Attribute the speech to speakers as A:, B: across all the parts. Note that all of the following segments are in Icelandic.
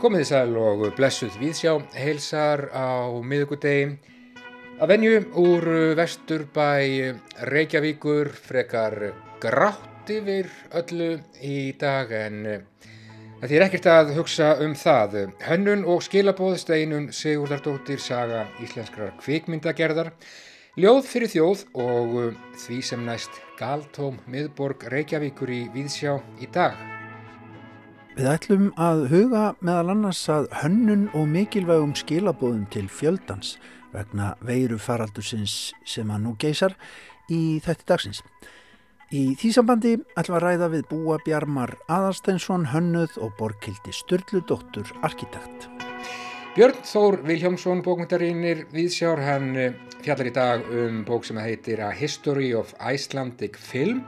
A: Komið sæl og blessuð viðsjá heilsar á miðugudegi að venju úr vesturbæ Reykjavíkur frekar grátt yfir öllu í dag en það er ekkert að hugsa um það. Hönnun og skilabóðsteinun Sigurðardóttir saga íslenskrar kvikmyndagerðar Ljóð fyrir þjóð og því sem næst galtóm miðborg Reykjavíkur í Víðsjá í dag.
B: Við ætlum að huga meðal annars að hönnun og mikilvægum skilabóðum til fjöldans vegna veiru faraldursins sem að nú geysar í þetta dagsins. Í því sambandi ætlum að ræða við búa Bjarmar Aðarsteinsson, hönnuð og borkildi Sturludóttur arkitekt.
A: Björn Þór Viljámsson, bókmyndarínir Víðsjár, hann fjallar í dag um bók sem heitir A History of Icelandic Film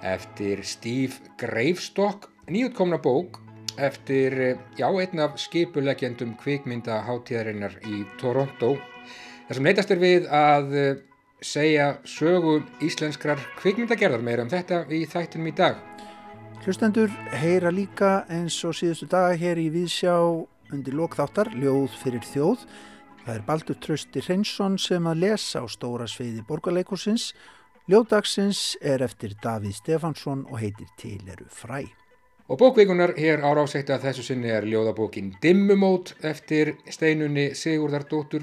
A: eftir Steve Gravestock, nýjutkomna bók eftir, já, einn af skipulegjendum kvikmyndaháttíðarinnar í Toronto. Það sem neytast er við að segja sögu íslenskrar kvikmyndagerðar meira um þetta í þættinum í dag.
B: Hlustendur heyra líka eins og síðustu daga hér í Víðsjá undir lokþáttar, ljóð fyrir þjóð. Það er Baldur Trösti Hreinsson sem að lesa á stóra sveiði borgarleikursins. Ljóðdagsins er eftir Davíð Stefansson og heitir Til eru fræ.
A: Og bókvíkunar hér árásætti að þessu sinni er ljóðabókin Dimmumót eftir steinunni Sigurðardóttur.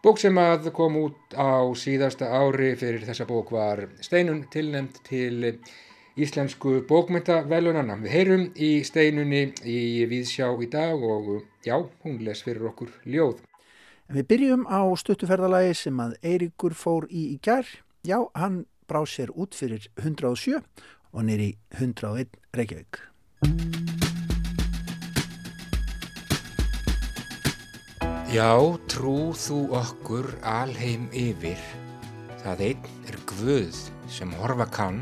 A: Bók sem að kom út á síðasta ári fyrir þessa bók var steinun tilnæmt til íslensku bókmyndavelunanna. Við heyrum í steinunni í Víðsjá í dag og já, hún les fyrir okkur ljóð.
B: En við byrjum á stuttuferðalagi sem að Eiríkur fór í í gær. Já, hann brá sér út fyrir 107 og nýri 101 Reykjavík.
A: Já, trú þú okkur alheim yfir, það einn er Guð sem horfa kann,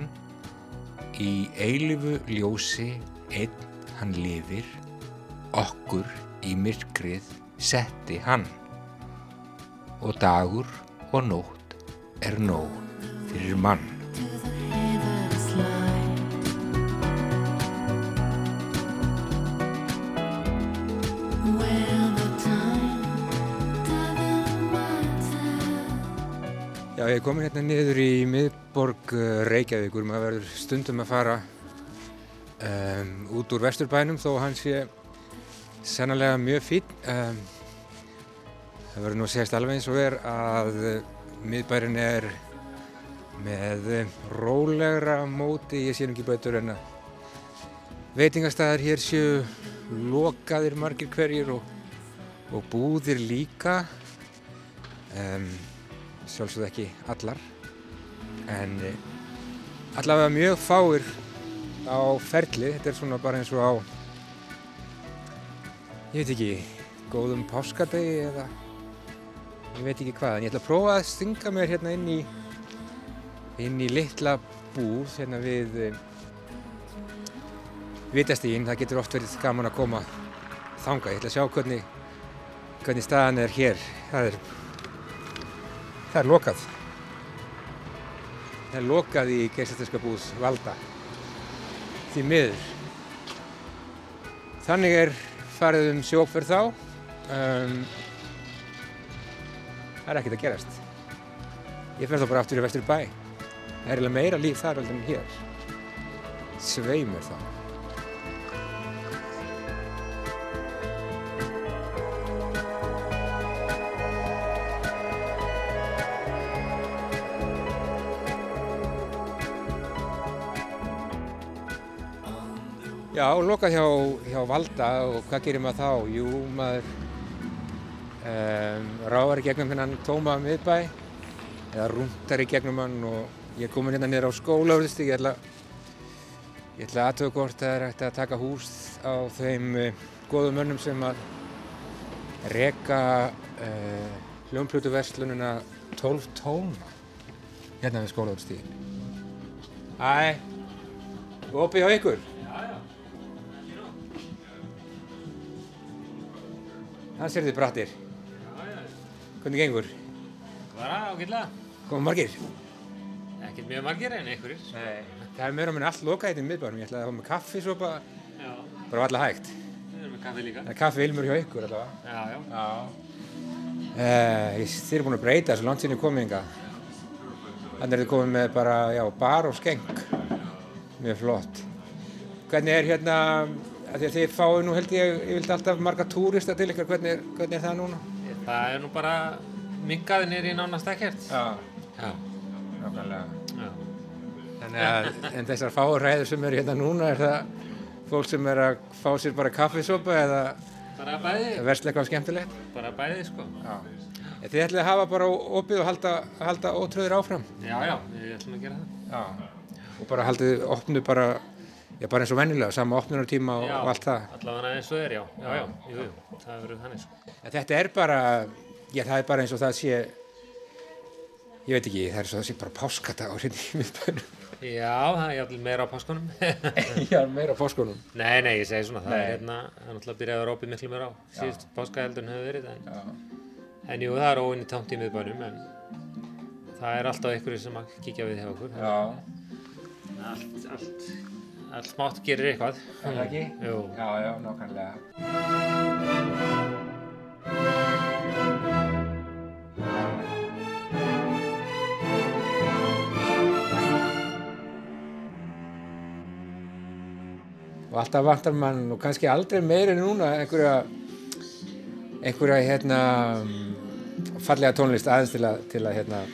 A: í eilifu ljósi einn hann lifir, okkur í myrkrið setti hann, og dagur og nótt er nóg fyrir mann. Ég er komin hérna niður í miðborg Reykjavíkur. Maður verður stundum að fara um, út úr vesturbænum þó hann sé sannlega mjög fín. Um, það verður nú segast alveg eins og er að miðbærin er með rólegra móti. Ég sé ekki betur en að veitingastæðar hér séu lokaðir margir hverjir og, og búðir líka. Um, sjálfsögðu ekki allar en allavega mjög fáir á ferli. Þetta er svona bara eins og á ég veit ekki góðum páskadegi eða ég veit ekki hvað en ég ætla að prófa að stinga mér hérna inn í inn í litla búð hérna við vitastígin, það getur oft verið gaman að koma þanga, ég ætla að sjá hvernig hvernig staðan er hér. Það er Það er lokað. Það er lokað í geislasturska búðs valda. Því miður. Þannig er farið um sjókverð þá. Um, það er ekkert að gerast. Ég fer þá bara aftur í vestur bæ. Það er eiginlega meira líf þar aldrei en hér. Sveimur þá. Já, lokað hjá, hjá Valda og hvað gerir maður þá? Jú, maður um, ráðar í gegnum hennan tóma miðbæ eða rúndar í gegnum hann og ég er komin hérna niður á skóla ætla, ég ætla aðtöku hvort það er hægt að taka hús á þeim uh, góðum mönnum sem að reka uh, hljómplötuverslununa 12 tóma hérna við skólaúrstíðin Æ, opið hjá ykkur? Það sér þið brattir. Hvernig gengur?
C: Bara ágætlega.
A: Komum margir?
C: Ekkert mjög margir en einhverjir.
A: Nei. Það er meira minna allt lokað hérna í miðbænum. Ég ætlaði að hafa með kaffi svo bara,
C: Já.
A: bara alltaf hægt.
C: Við erum með kaffi líka.
A: Það er kaffi ilmur hjá ykkur allavega.
C: Já, já.
A: Já. Uh, þið eru búin að breyta þessu langt sinni komið yngar. Þannig er þið komið með bara, já, bar og skeng. Mjög flott. Hvernig er hérna, að þið fáið nú held ég, ég vildi alltaf marga túrista til ykkur, hvernig er, hvernig er það núna?
C: Það er nú bara mingaði nýri nánast ekkert.
A: Já,
C: Já.
A: nákvæmlega. Að, en þessar fáur ræður sem eru hérna núna, er það fólk sem er að fá sér bara kaffisopa eða versla eitthvað skemmtilegt?
C: Bara bæði, sko.
A: Þið ætlið að hafa bara opið og halda, halda ótröður áfram?
C: Já, já, við ætlum að gera það.
A: Já. Og bara haldið opnu bara, já bara eins og vennilega, sama opnunartíma og, og allt það.
C: Allavega eins og er, já. Já, já, jú, jú. Það verður þannig, sko.
A: En þetta er bara, já það er bara eins og það sé, ég veit ekki, það er svo það sé bara páskadagur hérna í miðbænum.
C: Já, það er jafnvel meira á páskunum.
A: já, meira á páskunum.
C: nei, nei, ég segi svona, það
A: Nei.
C: er hérna, það er náttúrulega byrjað að vera opið miklu meira á. Síðust páskaheldun hefur verið, en, en jú, það er óinni tamt í miðbænum, en það er alltaf ykkur sem að kíkja við hjá okkur.
A: Já.
C: Allt, allt, allt smátt gerir eitthvað.
A: Er það ekki?
C: Jú.
A: Já, já, nákvæmlega. Og alltaf vantar mann og kannski aldrei meira en núna einhverja, einhverja hérna, fallega tónlist aðeins til að, til að hérna,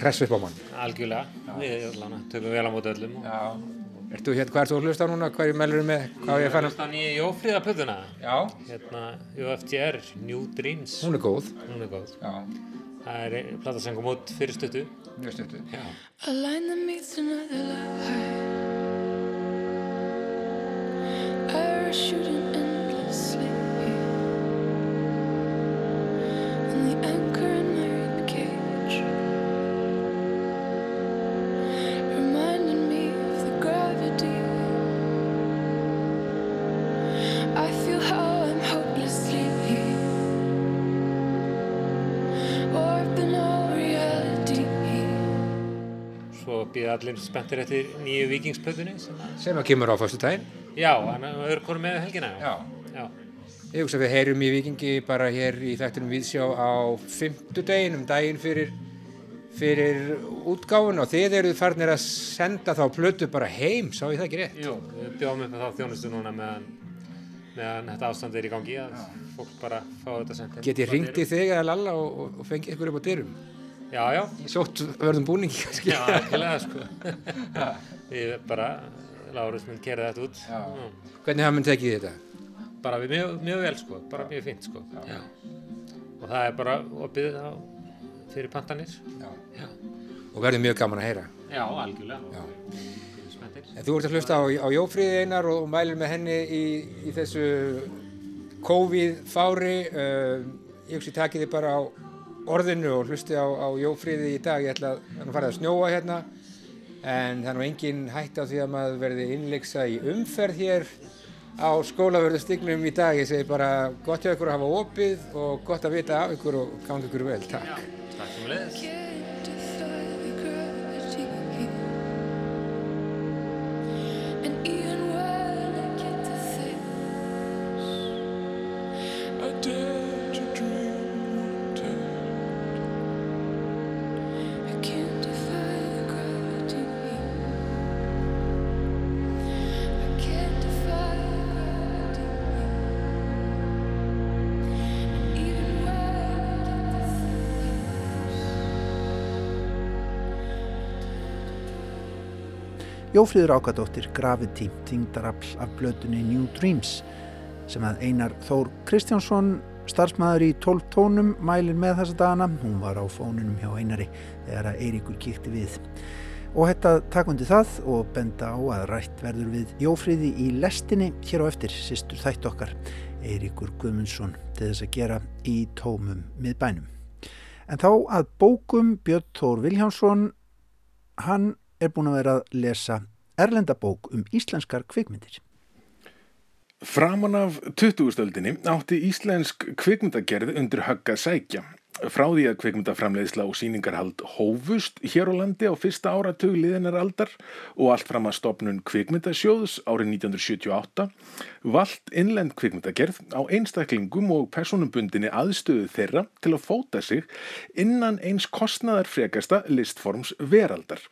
A: hressa upp á mann.
C: Algjörlega, við allan, tökum vel á móti öllum.
A: Já. Ertu hérna, hvað ert þú að hlusta núna? Hvað er meðlurinn með? Hvað á ég að fara?
C: Hlusta á nýju Jófríða plötuna,
A: Já.
C: hérna UFTR, New Dreams,
A: Hún er góð.
C: hún er góð.
A: Já.
C: Það er plata sem kom út fyrir stuttu.
A: Mjög stuttu.
C: Já.
D: A line that meets another line. Arrows shooting
C: býða allir spenntir eftir nýju vikingsplötunni sem
A: Sem að kemur á fyrstu daginn.
C: já, hann er konum með helgina.
A: Já.
C: Já.
A: Ég hugsa að við heyrum í Vikingi bara hér í þættunum viðsjá á fymtudeginum, daginn fyrir, fyrir útgáfun og þið eruð farnir að senda þá plötu bara heim, sá ég það ekki rétt?
C: Jú, við bjóðum upp með þá þjónustu núna meðan, meðan þetta ástand er í gangi að fólk bara fá þetta sendt heim.
A: Get ég ringt í þig eða Lalla og, og, og fengið ykkur upp á dyrum?
C: Já, já,
A: Í sótt verðum búningi kannski.
C: já, algjörlega sko. við bara, Lárus minn kerði þetta út.
A: Já. Hvernig hafa mann tekið þetta?
C: Bara mjög, mjög vel sko, bara mjög fínt sko. Já. Og það er bara opið á, fyrir pantanir.
A: Já.
C: Já.
A: Og verður mjög gaman að heyra.
C: Já, algjörlega.
A: En þú ert að hlusta á, á Jófríði einar og mælir með henni í, í þessu COVID-fári. Uh, ég hugsi takið þið bara á orðinu og hlusti á, á Jófríði í dag. Ég ætla að, það farið að snjóa hérna en það er nú engin hætt á því að maður verði innleiksa í umferð hér á skólaverðustignum í dag. Ég segi bara gott hjá ykkur að hafa opið og gott að vita af ykkur og gangi ykkur vel. Takk.
C: Takk sem leiðis.
B: Jófríður Ákadóttir Gravity, þingdarafl af blötunni New Dreams sem að Einar Þór Kristjánsson starfsmæður í 12 tónum mælir með þessa dagana, hún var á fónunum hjá Einari þegar að Eiríkur kíkti við. Og þetta takundi það og benda á að rætt verður við Jófríði í lestinni hér á eftir sýstur þætt okkar Eiríkur Guðmundsson til þess að gera í tómum miðbænum. En þá að bókum Björn Þór Viljánsson hann er búin að vera að lesa erlenda bók um íslenskar kvikmyndir.
E: Framan af 20-stöldinni átti íslensk kvikmyndagerð undir högg að sækja. Frá því að kvikmyndaframleiðsla og síningarhald hófust hér á landi á fyrsta áratug liðinar aldar og allt fram að stopnun kvikmyndasjóðs árið 1978 vald innlend kvikmyndagerð á einstaklingum og personumbundinni aðstöðu þeirra til að fóta sig innan eins kostnaðarfrekasta listforms veraldar.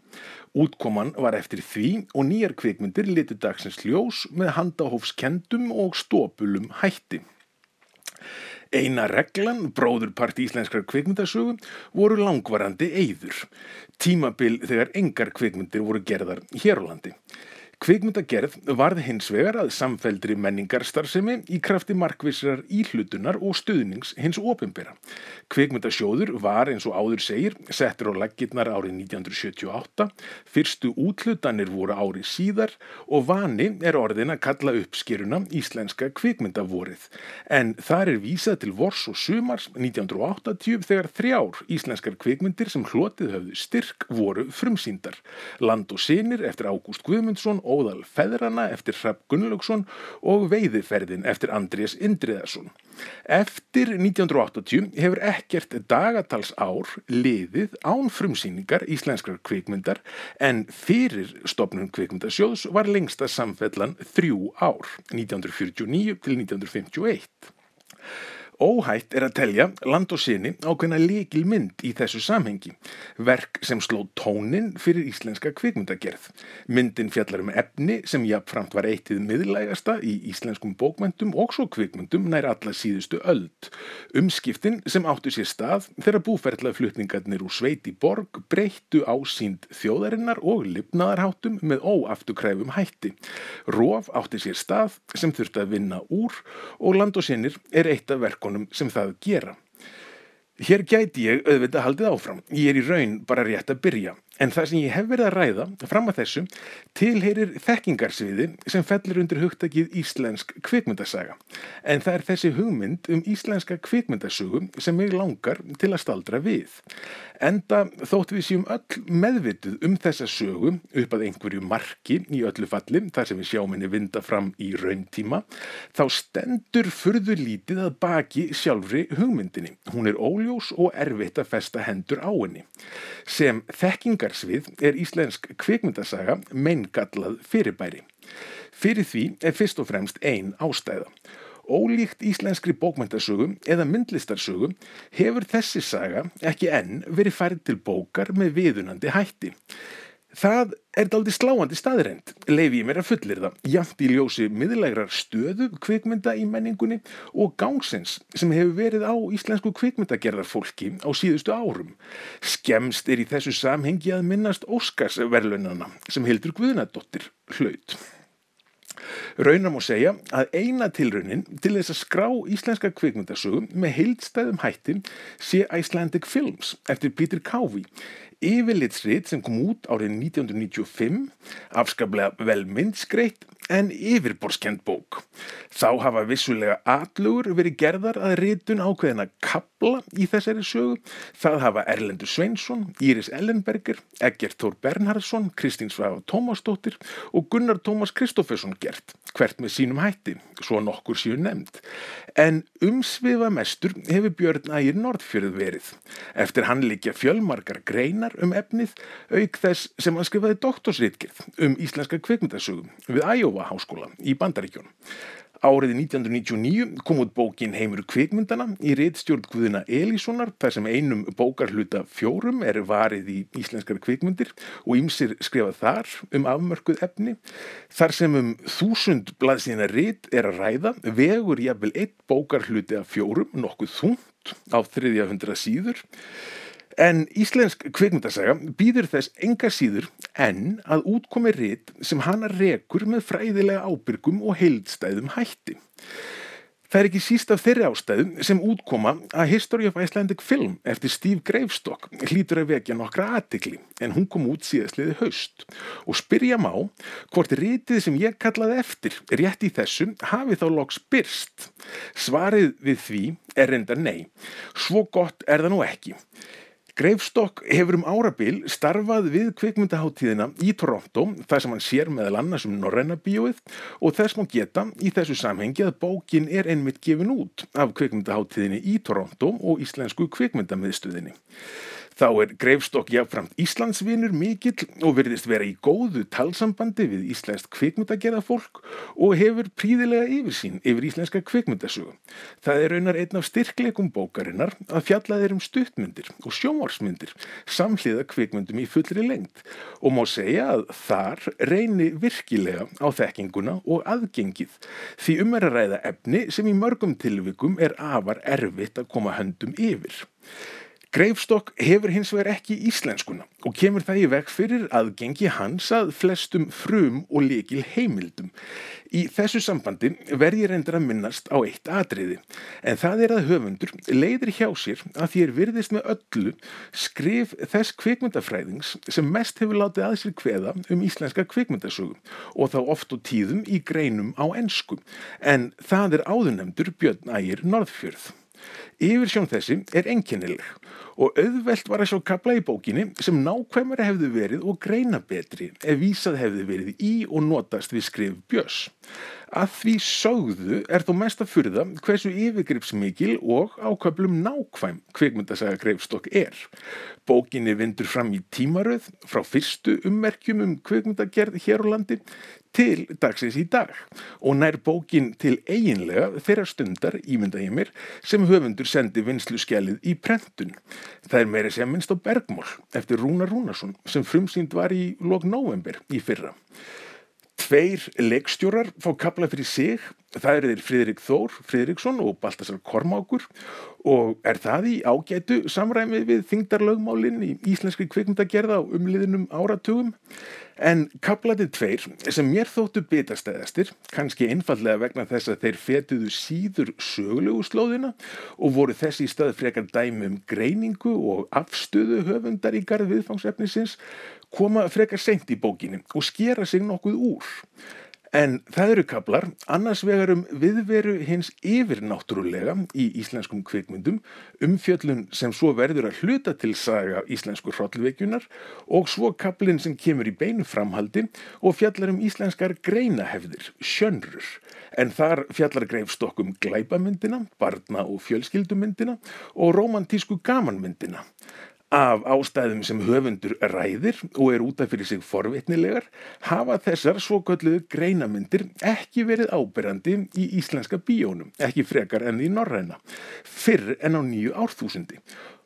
E: Útkoman var eftir því og nýjar kvikmyndir litur dagsins ljós með handahófskendum og stópulum hætti. Eina reglan, bróðurpart íslenskrar kvikmyndasögu, voru langvarandi eyður. Tímabil þegar engar kvikmyndir voru gerðar hér á landi. Kvikmyndagerð varð hins vegar að samfeldri menningarstarfsemi í krafti markvissrar íhlutunar og stuðnings hins opimbera. Kvikmyndasjóður var eins og áður segir settur á laggirnar árið 1978, fyrstu útlutanir voru árið síðar og vani er orðin að kalla uppskýruna íslenska kvikmyndavorið. En þar er vísað til vors og sumars 1980 þegar þrjár íslenskar kvikmyndir sem hlotið höfðu styrk voru frumsýndar. Land og sinir eftir Ágúst Guðmundsson Óðal Feðrana eftir Hrapp Gunnlaugsson og Veiðiferðin eftir Andrés Indriðarsson. Eftir 1980 hefur ekkert dagatals ár liðið án frumsýningar íslenskrar kvikmyndar en fyrir stopnum kvikmyndasjóðs var lengsta samfellan þrjú ár, 1949 til 1951. Óhætt er að telja land og sinni ákveðna líkil mynd í þessu samhengi, verk sem sló tónin fyrir íslenska kvikmyndagerð. Myndin fjallar um efni sem jafnframt var eittið miðlægasta í íslenskum bókmyndum og svo kvikmyndum nær alla síðustu öld. Umskiptin sem áttu sér stað þegar búferðlaflutningarnir úr Sveiti borg breyttu ásýnd þjóðarinnar og lifnaðarháttum með óaftukræfum hætti. Róf átti sér stað sem þurfti að vinna úr og land og sinnir er eitt af verkunum sem það gera. Hér gæti ég auðvitað haldið áfram. Ég er í raun bara rétt að byrja. En það sem ég hef verið að ræða fram að þessu tilheyrir þekkingarsviði sem fellur undir hugtakið íslensk kvikmyndasaga. En það er þessi hugmynd um íslenska kvikmyndasögu sem mig langar til að staldra við. Enda þótt við séum öll meðvituð um þessa sögu upp að einhverju marki í öllu falli, þar sem við sjáum henni vinda fram í rauntíma, þá stendur furður lítið að baki sjálfri hugmyndinni. Hún er óljós og erfitt að festa hendur á henni. Sem þekkingarsvið er íslensk kvikmyndasaga meingallað fyrirbæri. Fyrir því er fyrst og fremst ein ástæða. Ólíkt íslenskri bókmyndasögu eða myndlistarsögu hefur þessi saga ekki enn verið færið til bókar með viðunandi hætti. Það er daldi sláandi staðirend, leifi ég mér að fullir það, jafnt í ljósi miðlægrar stöðu kvikmynda í menningunni og gangsins sem hefur verið á íslensku kvikmyndagerðarfólki á síðustu árum. Skemst er í þessu samhengi að minnast Óskarsverlunana sem Hildur Guðnadóttir hlaut. Raunar má segja að eina tilraunin til þess að skrá íslenska kvikmyndasögum með heildstæðum hætti sé Icelandic Films eftir Peter Covey yfirlitsrit sem kom út árið 1995, afskaplega vel myndskreitt en yfirborskend bók. Þá hafa vissulega atlugur verið gerðar að ritun ákveðina kabla í þessari sögu. Það hafa Erlendur Sveinsson, Íris Ellenberger, Egert Þór Bernhardsson, Kristín Svafa Tómasdóttir og Gunnar Tómas Kristófersson gert, hvert með sínum hætti, svo nokkur séu nefnd. En umsvifa mestur hefur Björn Ægir Nordfjörð verið. Eftir hann líkja fjölmarkar greinar um efnið, auk þess sem hann skrifaði doktorsritgerð um íslenska kveikmyndasögum við Æjófa háskóla í Bandaríkjónum. Árið 1999 kom út bókin Heimur kvikmyndana í reittstjórn Guðina Elíssonar þar sem einum bókarhluta fjórum er varið í íslenskar kvikmyndir og ýmsir skrifað þar um afmörkuð efni. Þar sem um þúsund blaðsíðina reitt er að ræða vegur jafnvel eitt bókarhluti af fjórum nokkuð þúnt á þriðja hundra síður. En íslensk kvikmyndasaga býður þess enga síður en að útkomi ritt sem hana rekur með fræðilega ábyrgum og heildstæðum hætti. Það er ekki síst af þeirri ástæðum sem útkoma að History of Icelandic Film eftir Steve Gravestock hlýtur að vekja nokkra aðtikli en hún kom út síðastliði haust og spyrja má hvort ritið sem ég kallaði eftir rétt í þessu hafi þá loks byrst. Svarið við því er reynda nei. Svo gott er það nú ekki. Greifstokk hefur um árabil starfað við kvikmyndaháttíðina í Toronto þar sem hann sér meðal annars um Norræna bíóið og þess má geta í þessu samhengi að bókin er einmitt gefin út af kvikmyndaháttíðinni í Toronto og Íslensku kvikmyndamiðstuðinni. Þá er Greifstokk jáfnframt Íslandsvinur mikill og verðist vera í góðu talsambandi við íslenskt kvikmyndagerða fólk og hefur príðilega yfirsýn yfir íslenska kvikmyndasögu. Það er raunar einn af styrkleikum bókarinnar að fjallað er um stuttmyndir og sjómarsmyndir samhliða kvikmyndum í fullri lengt og má segja að þar reyni virkilega á þekkinguna og aðgengið því um er að ræða efni sem í mörgum tilvikum er afar erfitt að koma höndum yfir. Greifstokk hefur hins vegar ekki íslenskuna og kemur það í veg fyrir aðgengi hans að flestum frum og lekil heimildum. Í þessu sambandi verð ég reyndar að minnast á eitt atriði en það er að höfundur leiðir hjá sér að er virðist með öllu skrif þess kvikmyndafræðings sem mest hefur látið að sér kveða um íslenska kvikmyndasögum og þá oft og tíðum í greinum á ensku en það er áðunemdur Björn Ægir Norðfjörð. Yfirsjón þessi er enkennileg og auðvelt var að sjá kapla í bókinni sem nákvæmara hefðu verið og greina betri ef vísað hefðu verið í og notast við skrif björs. Að því sögðu er þó mest að fyrða hversu yfirgripsmikil og ákvæmlum nákvæm kvikmyndasaga greifstokk er. Bókinni vindur fram í tímaröð frá fyrstu ummerkjum um kvikmyndagerð hér á landi til dagsins í dag og nær bókin til eiginlega þeirra stundar ímynda ég mér sem höfundur sendi vinsluskjalið í prentun. Það er meira sem minnst á Bergmól eftir Rúnar Rúnarsson sem frumsýnd var í lok november í fyrra. Tveir leikstjórar fá kapla fyrir sig, það eru þeir Fridrik Þór, Fridriksson og Baltasar Kormákur og er það í ágætu samræmi við þingdarlögmálinn í íslenski kvikmyndagerða á umliðinum áratugum. En kaplatið tveir sem mér þóttu bitastæðastir, kannski einfallega vegna þess að þeir fetuðu síður sögulegu slóðina og voru þessi í stað frekar dæmi um greiningu og afstöðu höfundar í garð viðfangsefnisins, koma frekar seint í bókinu og skera sig nokkuð úr. En það eru kaplar annars vegar um viðveru hins yfirnáttúrulega í íslenskum kvikmyndum, umfjöllun sem svo verður að hluta til saga íslensku hrollveikjunar og svo kaplinn sem kemur í beinu framhaldi og fjallar um íslenskar greinahefðir, sjönrur. En þar fjallar greifstokkum glæpamyndina, barna og fjölskyldumyndina og romantísku gamanmyndina. Af ástæðum sem höfundur ræðir og er útaf fyrir sig forvitnilegar hafa þessar svo kölluðu greinamyndir ekki verið áberandi í íslenska bíónum, ekki frekar enn í Norræna, fyrr en á nýju árþúsundi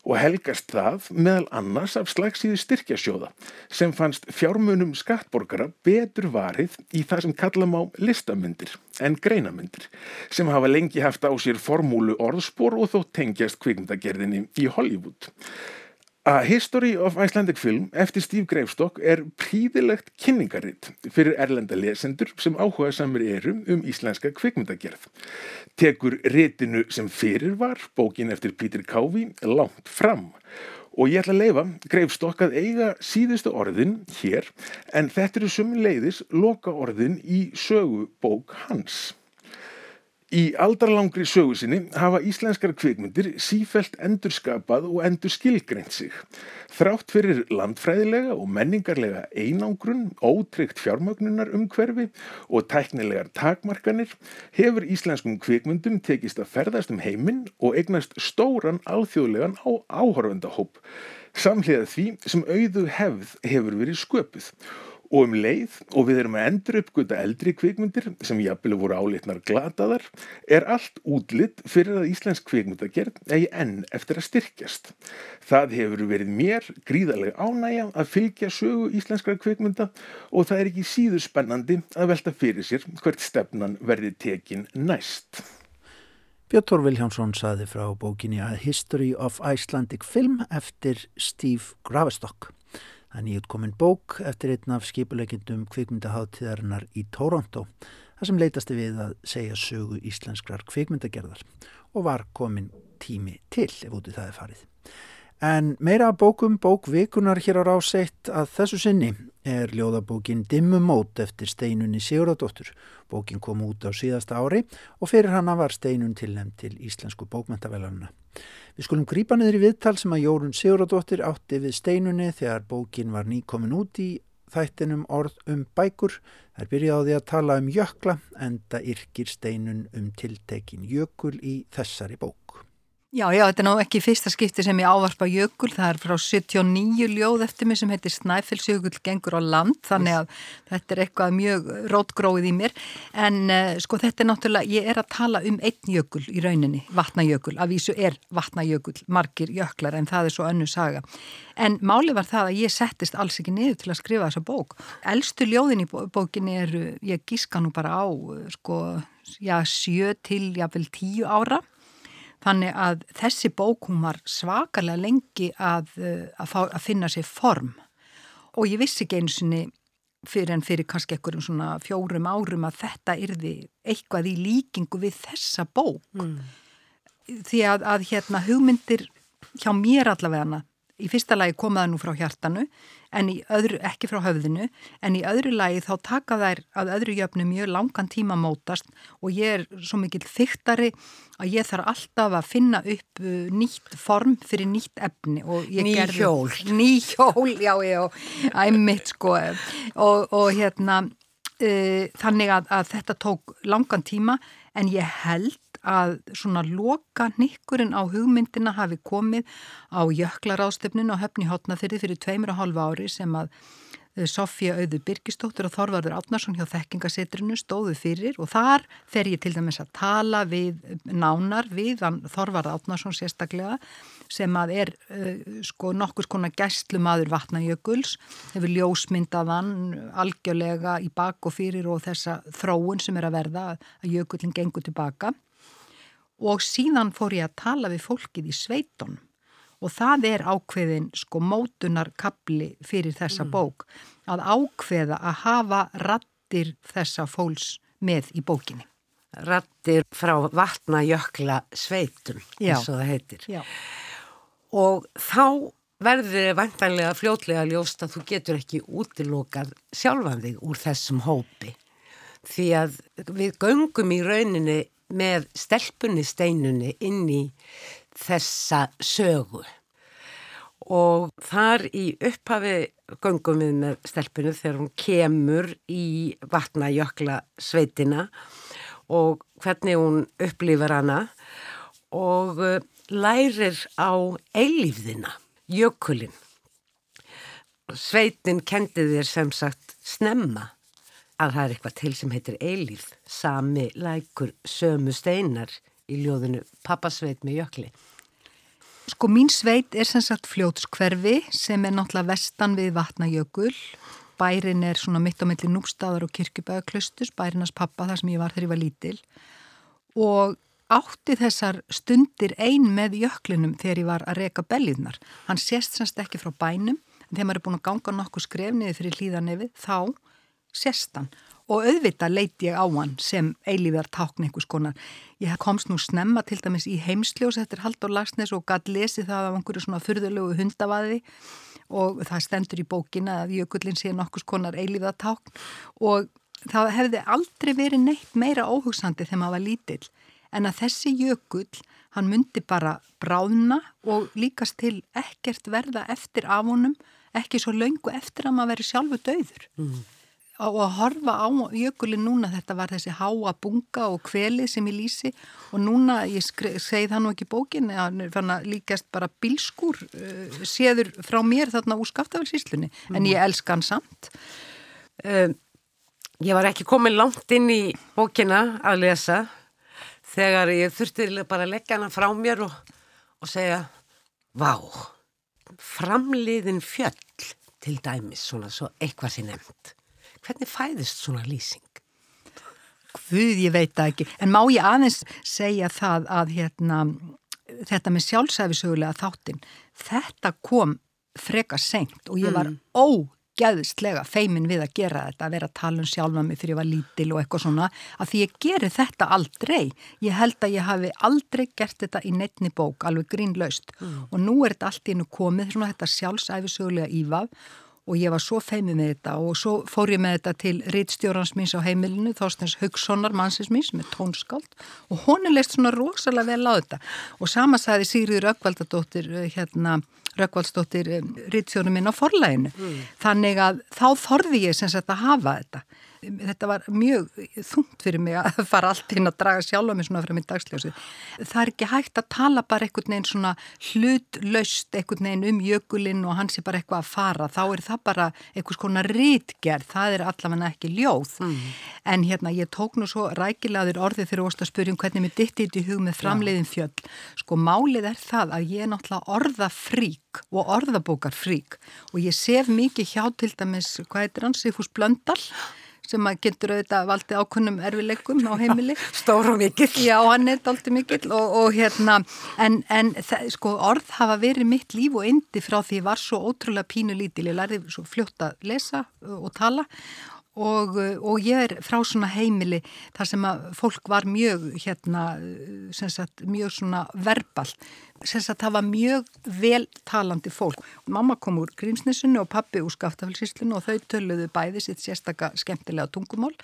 E: og helgast það meðal annars af slagsíðu styrkjasjóða sem fannst fjármunum skattborgara betur varið í það sem kallam á listamyndir en greinamyndir sem hafa lengi haft á sér formúlu orðspor og þó tengjast kvikmyndagerðinni í Hollywood. A History of Icelandic Film eftir Steve Greifstock er príðilegt kynningaritt fyrir erlenda lesendur sem áhuga samir eru um íslenska kvikmyndagerð. Tekur ritinu sem fyrir var, bókin eftir Peter Covey, langt fram. Og ég ætla að leifa Greifstock að eiga síðustu orðin hér en þetta eru sumi leiðis loka orðin í sögubók hans. Í aldarlangri sögu sinni hafa íslenskar kvikmyndir sífelt endurskapað og endur skilgreint sig. Þrátt fyrir landfræðilega og menningarlega einangrun, ótryggt fjármögnunar umhverfi og tæknilegar takmarkanir hefur íslenskum kvikmyndum tekist að ferðast um heiminn og eignast stóran alþjóðlegan á áhorfendahóp, samhliða því sem auðu hefð hefur verið sköpuð og um leið og við erum að endur uppgöta eldri kvikmyndir sem jafnvel voru álitnar glataðar er allt útlitt fyrir að Íslensk kvikmyndagerð eigi enn eftir að styrkjast. Það hefur verið mér gríðarlega ánægja að fylgja sögu íslenskra kvikmynda og það er ekki síður spennandi að velta fyrir sér hvert stefnan verði tekin næst.
B: Björn Viljánsson saði frá bókinni A History of Icelandic Film eftir Steve Gravestock. Er nýjutkomin bók eftir einn af skipuleikindum kvikmyndaháttíðarinnar í Toronto, þar sem leitasti við að segja sögu íslenskrar kvikmyndagerðar og var komin tími til ef úti það er farið. En meira bókum bók vikunar hér á ráseitt að þessu sinni er ljóðabókin Dimmumót eftir steinunni Sigurðardóttur. Bókin kom út á síðasta ári og fyrir hana var steinun tilnæmt til Íslensku bókmentavelaruna. Við skulum grípa niður í viðtal sem að Jórun Sigurðardóttir átti við steinunni þegar bókin var nýkomin út í þættinum orð um bækur. Það byrjað á því að tala um jökla en það yrkir steinun um tiltekin jökul í þessari bók.
F: Já, já, þetta er ná ekki fyrsta skipti sem ég ávarpa jökul, það er frá 79 ljóð eftir mig sem heitir Snæfellsjökull gengur á land, þannig að þetta er eitthvað mjög rótgróið í mér, en uh, sko þetta er náttúrulega, ég er að tala um einn jökul í rauninni, vatnajökul, af vísu er vatnajökul, margir jöklar en það er svo önnu saga. En máli var það að ég settist alls ekki niður til að skrifa þessa bók. Elstu ljóðin í bókinni er, ég gíska nú bara á, sko, já, sjö til, jáfnvel tíu ára Þannig að þessi bók hún var svakalega lengi að, eh, að, fá, að finna sér form og ég vissi ekki einu sinni fyrir en fyrir kannski ekkurum svona fjórum árum að þetta yrði eitthvað í líkingu við þessa bók. Mm. Því að, að hérna hugmyndir hjá mér allavega í fyrsta lagi komaða nú frá hjartanu en í öðru, ekki frá höfðinu, en í öðru lagi þá taka þær að öðru jöfnu mjög langan tíma mótast og ég er svo mikill þyktari að ég þarf alltaf að finna upp uh, nýtt form fyrir nýtt efni.
G: Ný gerði, hjól.
F: Ný hjól, já, já, æmitt sko og, og hérna uh, þannig að, að þetta tók langan tíma en ég held að svona loka nikkurinn á hugmyndina hafi komið á jöklaráðstöfninu og höfni hotnafyrði fyrir tveimur og hálfa ári sem að eh, Sofía Auður Birgistóttur og Þorvarður Átnarsson hjá þekkingasetrinu stóðu fyrir og þar fer ég til dæmis að tala við nánar við Þorvarður Átnarsson sérstaklega sem að er uh, sko nokkus konar gæstlumadur vatnajökuls hefur ljósmyndaðan algjörlega í bak og fyrir og þessa þróun sem er að verða að jökullin gengur tilbaka og síðan fór ég að tala við fólkið í sveitunum og það er ákveðin sko mótunarkabli fyrir þessa mm. bók að ákveða að hafa rattir þessa fólks með í bókinni.
G: Rattir frá vatnajökla sveitum eins og það heitir. Já. Og þá verður vantanlega fljótlega ljóst að þú getur ekki útilokað sjálfan þig úr þessum hópi því að við göngum í rauninni með stelpunni steinunni inn í þessa sögu og þar í upphafi göngum við með stelpunni þegar hún kemur í vatnajökla sveitina og hvernig hún upplifar hana og uh, lærir á eilífðina, jökulinn. Sveitin kendi þér sem sagt snemma að það er eitthvað til sem heitir eilíð, sami lækur sömu steinar í ljóðinu Pappasveit með jökli.
F: Sko mín sveit er sem sagt fljótskverfi sem er náttúrulega vestan við vatnajökul. Bærin er svona mitt á milli nústaðar og kirkjubæðaklustus, bærinas pappa þar sem ég var þegar ég var lítil. Og átti þessar stundir ein með jöklinum þegar ég var að reka belliðnar. Hann sést semst ekki frá bænum, en þegar maður er búin að ganga nokkuð skrefniði fyrir hlýðanefið, þá sérstan og auðvitað leiti ég á hann sem eilíðar tákn einhvers konar. Ég komst nú snemma til dæmis í heimsljós eftir Haldur Lagsnes og gæti lesið það af einhverju svona fyrðulegu hundavaði. Og það stendur í bókina að jökullin sé nokkus konar eilíðar tákn. Og það hefði aldrei verið neitt meira óhugsandi þegar maður var lítill. En að þessi jökull, hann myndi bara bráðna og líkast til ekkert verða eftir af honum, ekki svo laungu eftir að maður veri sjálfu döður. Mm og að horfa á jökulin núna. Þetta var þessi háa bunga og kveli sem ég lýsi. Og núna ég segi það nú ekki bókin að líkast bara bilskur uh, séður frá mér þarna úr skaftafelsíslunni mm. en ég elska hann samt.
G: Um, Ég var ekki komið langt inn í bókina að lesa þegar ég þurfti bara að leggja hana frá mér og, og segja Vá, framliðin fjöll til dæmis svona svo eitthvað sem nefnd Hvernig fæðist svona lýsing?
F: Hvað, ég veit það ekki. En má ég aðeins segja það að hérna, þetta með sjálfsæfisögulega þáttin, þetta kom freka senkt og ég var mm. ógeðslega feimin við að gera þetta, að vera að tala um sjálfa mig fyrir ég var lítil og eitthvað svona, að því ég geri þetta aldrei. Ég held að ég hafi aldrei gert þetta í neittni bók, alveg grínlaust. Mm. Og nú er þetta allt í hennu komið, svona þetta sjálfsæfisögulega ívaf og ég var svo feimið með þetta og svo fór ég með þetta til rittstjórans míns á heimilinu, Þorstens Haugssonar mannsins míns með tónskáld og hún er leist svona rosalega vel á þetta. Og sama sagði Sigriður Rökkvaldadóttir eh, hérna, Rökkvaldsdóttir eh, rittstjórnum minn á forlæginu mm. þannig að þá þorði ég sem sagt að hafa þetta þetta var mjög þungt fyrir mig að fara allt inn að draga sjálf á mig svona frá minn dagsljósi. Það er ekki hægt að tala bara einhvern veginn svona hlutlaust einhvern veginn um jökulinn og hans er bara eitthvað að fara. Þá er það bara einhvers konar rítgerð, það er allavega ekki ljóð. Mm. En hérna ég tók nú svo rækilaður orðið þegar óst að spyrjum hvernig mér ditti í hug með framleiðin fjöll. Sko málið er það að ég er náttúrulega orðafrík og orðabókarfrík og ég sef mikið hjá til dæmis, hvað heitir hann, Sifus Blöndal sem að getur auðvitað valdi ákunnum erfileikum á heimili.
G: Stór og mikill.
F: Já, hann er aldrei mikill og, og hérna, en, en sko orð hafa verið mitt líf og endi frá því ég var svo ótrúlega pínu lítil. Ég lærði svo fljótt að lesa og tala og, og ég er frá svona heimili þar sem að fólk var mjög hérna, sagt, mjög svona verbal sagt, það var mjög veltalandi fólk. Mamma kom úr Grímsnessunni og pappi úr Skaftafellsíslunni og þau töluðu bæði sitt sérstakka skemmtilega tungumál.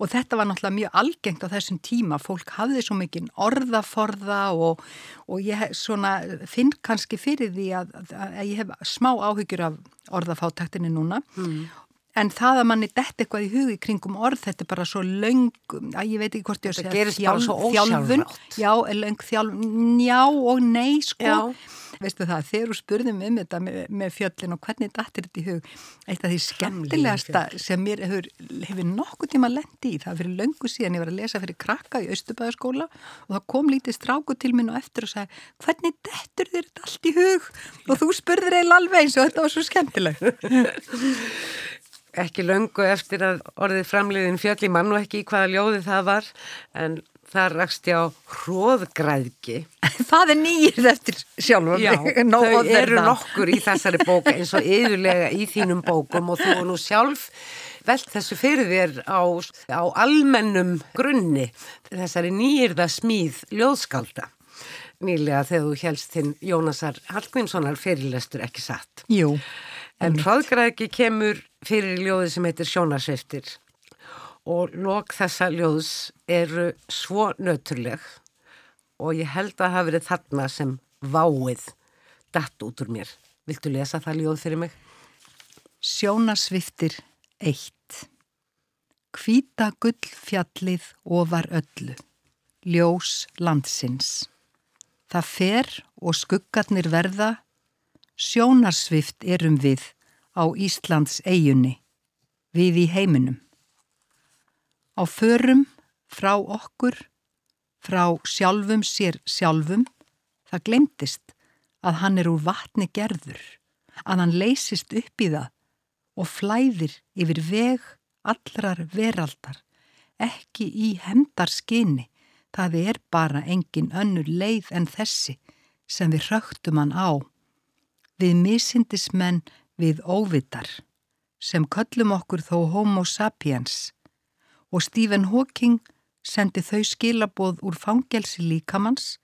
F: Og þetta var náttúrulega mjög algengt á þessum tíma, fólk hafði svo mikinn orðaforða og, og ég svona, finn kannski fyrir því að, að ég hef smá áhyggjur af orðafáttaktinni núna. Mm. En það að manni dett eitthvað í hugi kringum orð, þetta er bara svo löng, að ég veit ekki hvort ég
G: að segja, svo ósjálfrátt.
F: Já, löng þjálfun, já og nei, sko. Já. Veistu það, þegar þú spurðum um þetta með, með fjöllin og hvernig dattir þetta í hug, eitt af því skemmtilegasta sem mér hefur, hefur nokkuð tíma lendi í, það fyrir löngu síðan ég var að lesa fyrir krakka í Östubæðaskóla og það kom lítið stráku til minn og eftir og sagði, hvernig dettur þér þetta allt í hug? Og þú spurður eiginlega alveg eins og þetta var svo skemmtilegt.
G: ekki löngu eftir að orðið framliðin fjöll í mann og ekki í hvaða ljóði það var en það rakst ég á hróðgræðki
F: Það er nýjir eftir sjálfum
G: Já, þau eru nokkur í þessari bók eins og yfirlega í þínum bókum og þú nú sjálf velt þessu fyrir þér á, á almennum grunni þessari nýjirða smíð ljóðskalda nýlega þegar þú helst þinn Jónasar Hallgrímssonar fyrirlestur ekki satt.
F: Jú
G: En hraðgræðki kemur fyrir ljóði sem heitir Sjónarsviftir og lok þessa ljóðs eru svo nöturleg og ég held að það hafi verið þarna sem váið datt út úr mér. Viltu lesa það ljóð fyrir mig?
F: Sjónarsviftir 1 Kvíta gullfjallið ofar öllu Ljós landsins Það fer og skuggarnir verða Sjónarsvift erum við á Íslands eigunni, við í heiminum. Á förum frá okkur, frá sjálfum sér sjálfum, það glemtist að hann er úr vatni gerður, að hann leysist upp í það og flæðir yfir veg allrar veraldar, ekki í hemdarskinni, það er bara engin önnur leið en þessi sem við rögtum hann á við misindismenn við óvitar sem köllum okkur þó homo sapiens og Stephen Hawking sendi þau skilaboð úr fangelsi líkamanns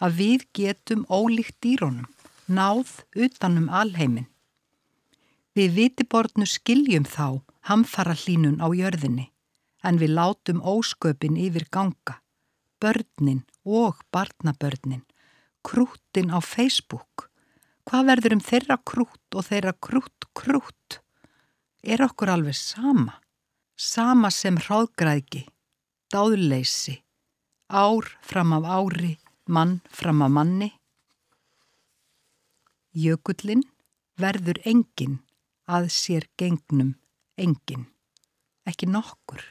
F: að við getum ólíkt dýrónum, náð utanum alheimin. Við vitiborðnu skiljum þá hamfara hlínun á jörðinni en við látum ósköpin yfir ganga, börnin og barnabörnin, krútin á Facebook Hvað verður um þeirra krút og þeirra krút krút? Er okkur alveg sama? Sama sem hráðgræðki, dáðleysi, ár fram af ári, mann fram af manni? Jökullin verður engin að sér gengnum engin, ekki nokkur.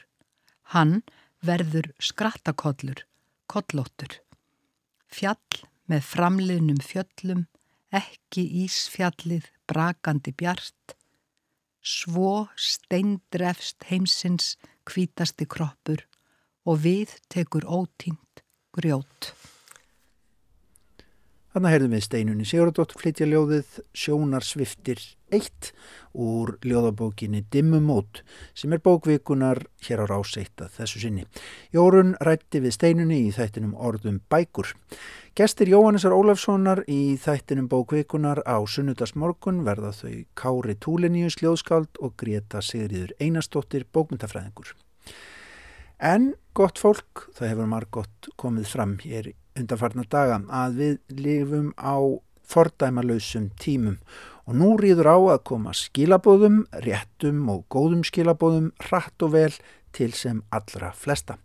F: Hann verður skrattakollur, kollóttur. Fjall með framliðnum fjöllum ekki ísfjallið brakandi bjart, svo steindrefst heimsins kvítasti kroppur og við tekur ótínt grjót.
B: Þannig heyrðum við steinunni Sigurðardóttur flytja ljóðið Sjónarsviftir 1 úr ljóðabókinni Dimmumót sem er bókvikunar hér á ráseitt að þessu sinni. Jórun rætti við steinunni í þættinum orðum bækur. Gestir Jóhannesar Ólafssonar í þættinum bókvikunar á sunnudagsmorgun verða þau Kári Túliníus ljóðskald og Greta Sigriður Einarstóttir bókmyndafræðingur. En gott fólk, það hefur margótt komið fram hér undanfarnar daga að við lifum á fordæmalauðsum tímum og nú rýður á að koma skilabóðum, réttum og góðum skilabóðum hratt og vel til sem allra flesta.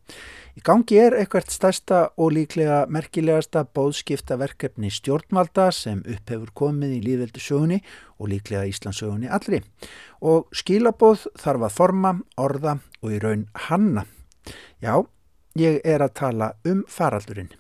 B: Í gangi er eitthvað stærsta og líklega merkilegasta bóðskipta verkefni stjórnvalda sem upphefur komið í líðveldu sögunni og líklega Íslandsögunni allri. Og skilabóð þarf að forma, orða og í raun hanna. Já, ég er að tala um faraldurinn.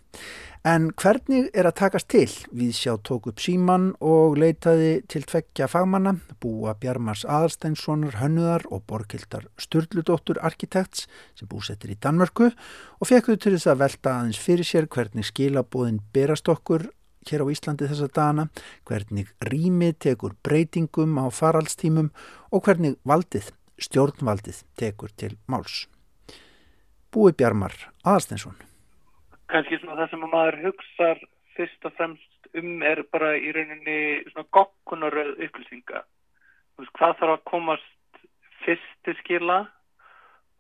B: En hvernig er að takast til? Við sjá tók upp síman og leitaði til tveggja fagmanna, búa Bjarmars Aðarsteinssonar hönnuðar og borgildar Sturldudóttur arkitekts sem búsettir í Danmörku og fekk þau til þess að velta aðeins fyrir sér hvernig skilabóðin berast okkur hér á Íslandi þessa dana, hvernig rými tekur breytingum á faraldstímum og hvernig valdið, stjórnvaldið tekur til máls. Búi Bjarmar Aðarsteinsson
H: kannski svona það sem maður hugsar fyrst og fremst um er bara í rauninni svona gokkunaröð upplýsinga. Veist, hvað þarf að komast fyrst til skila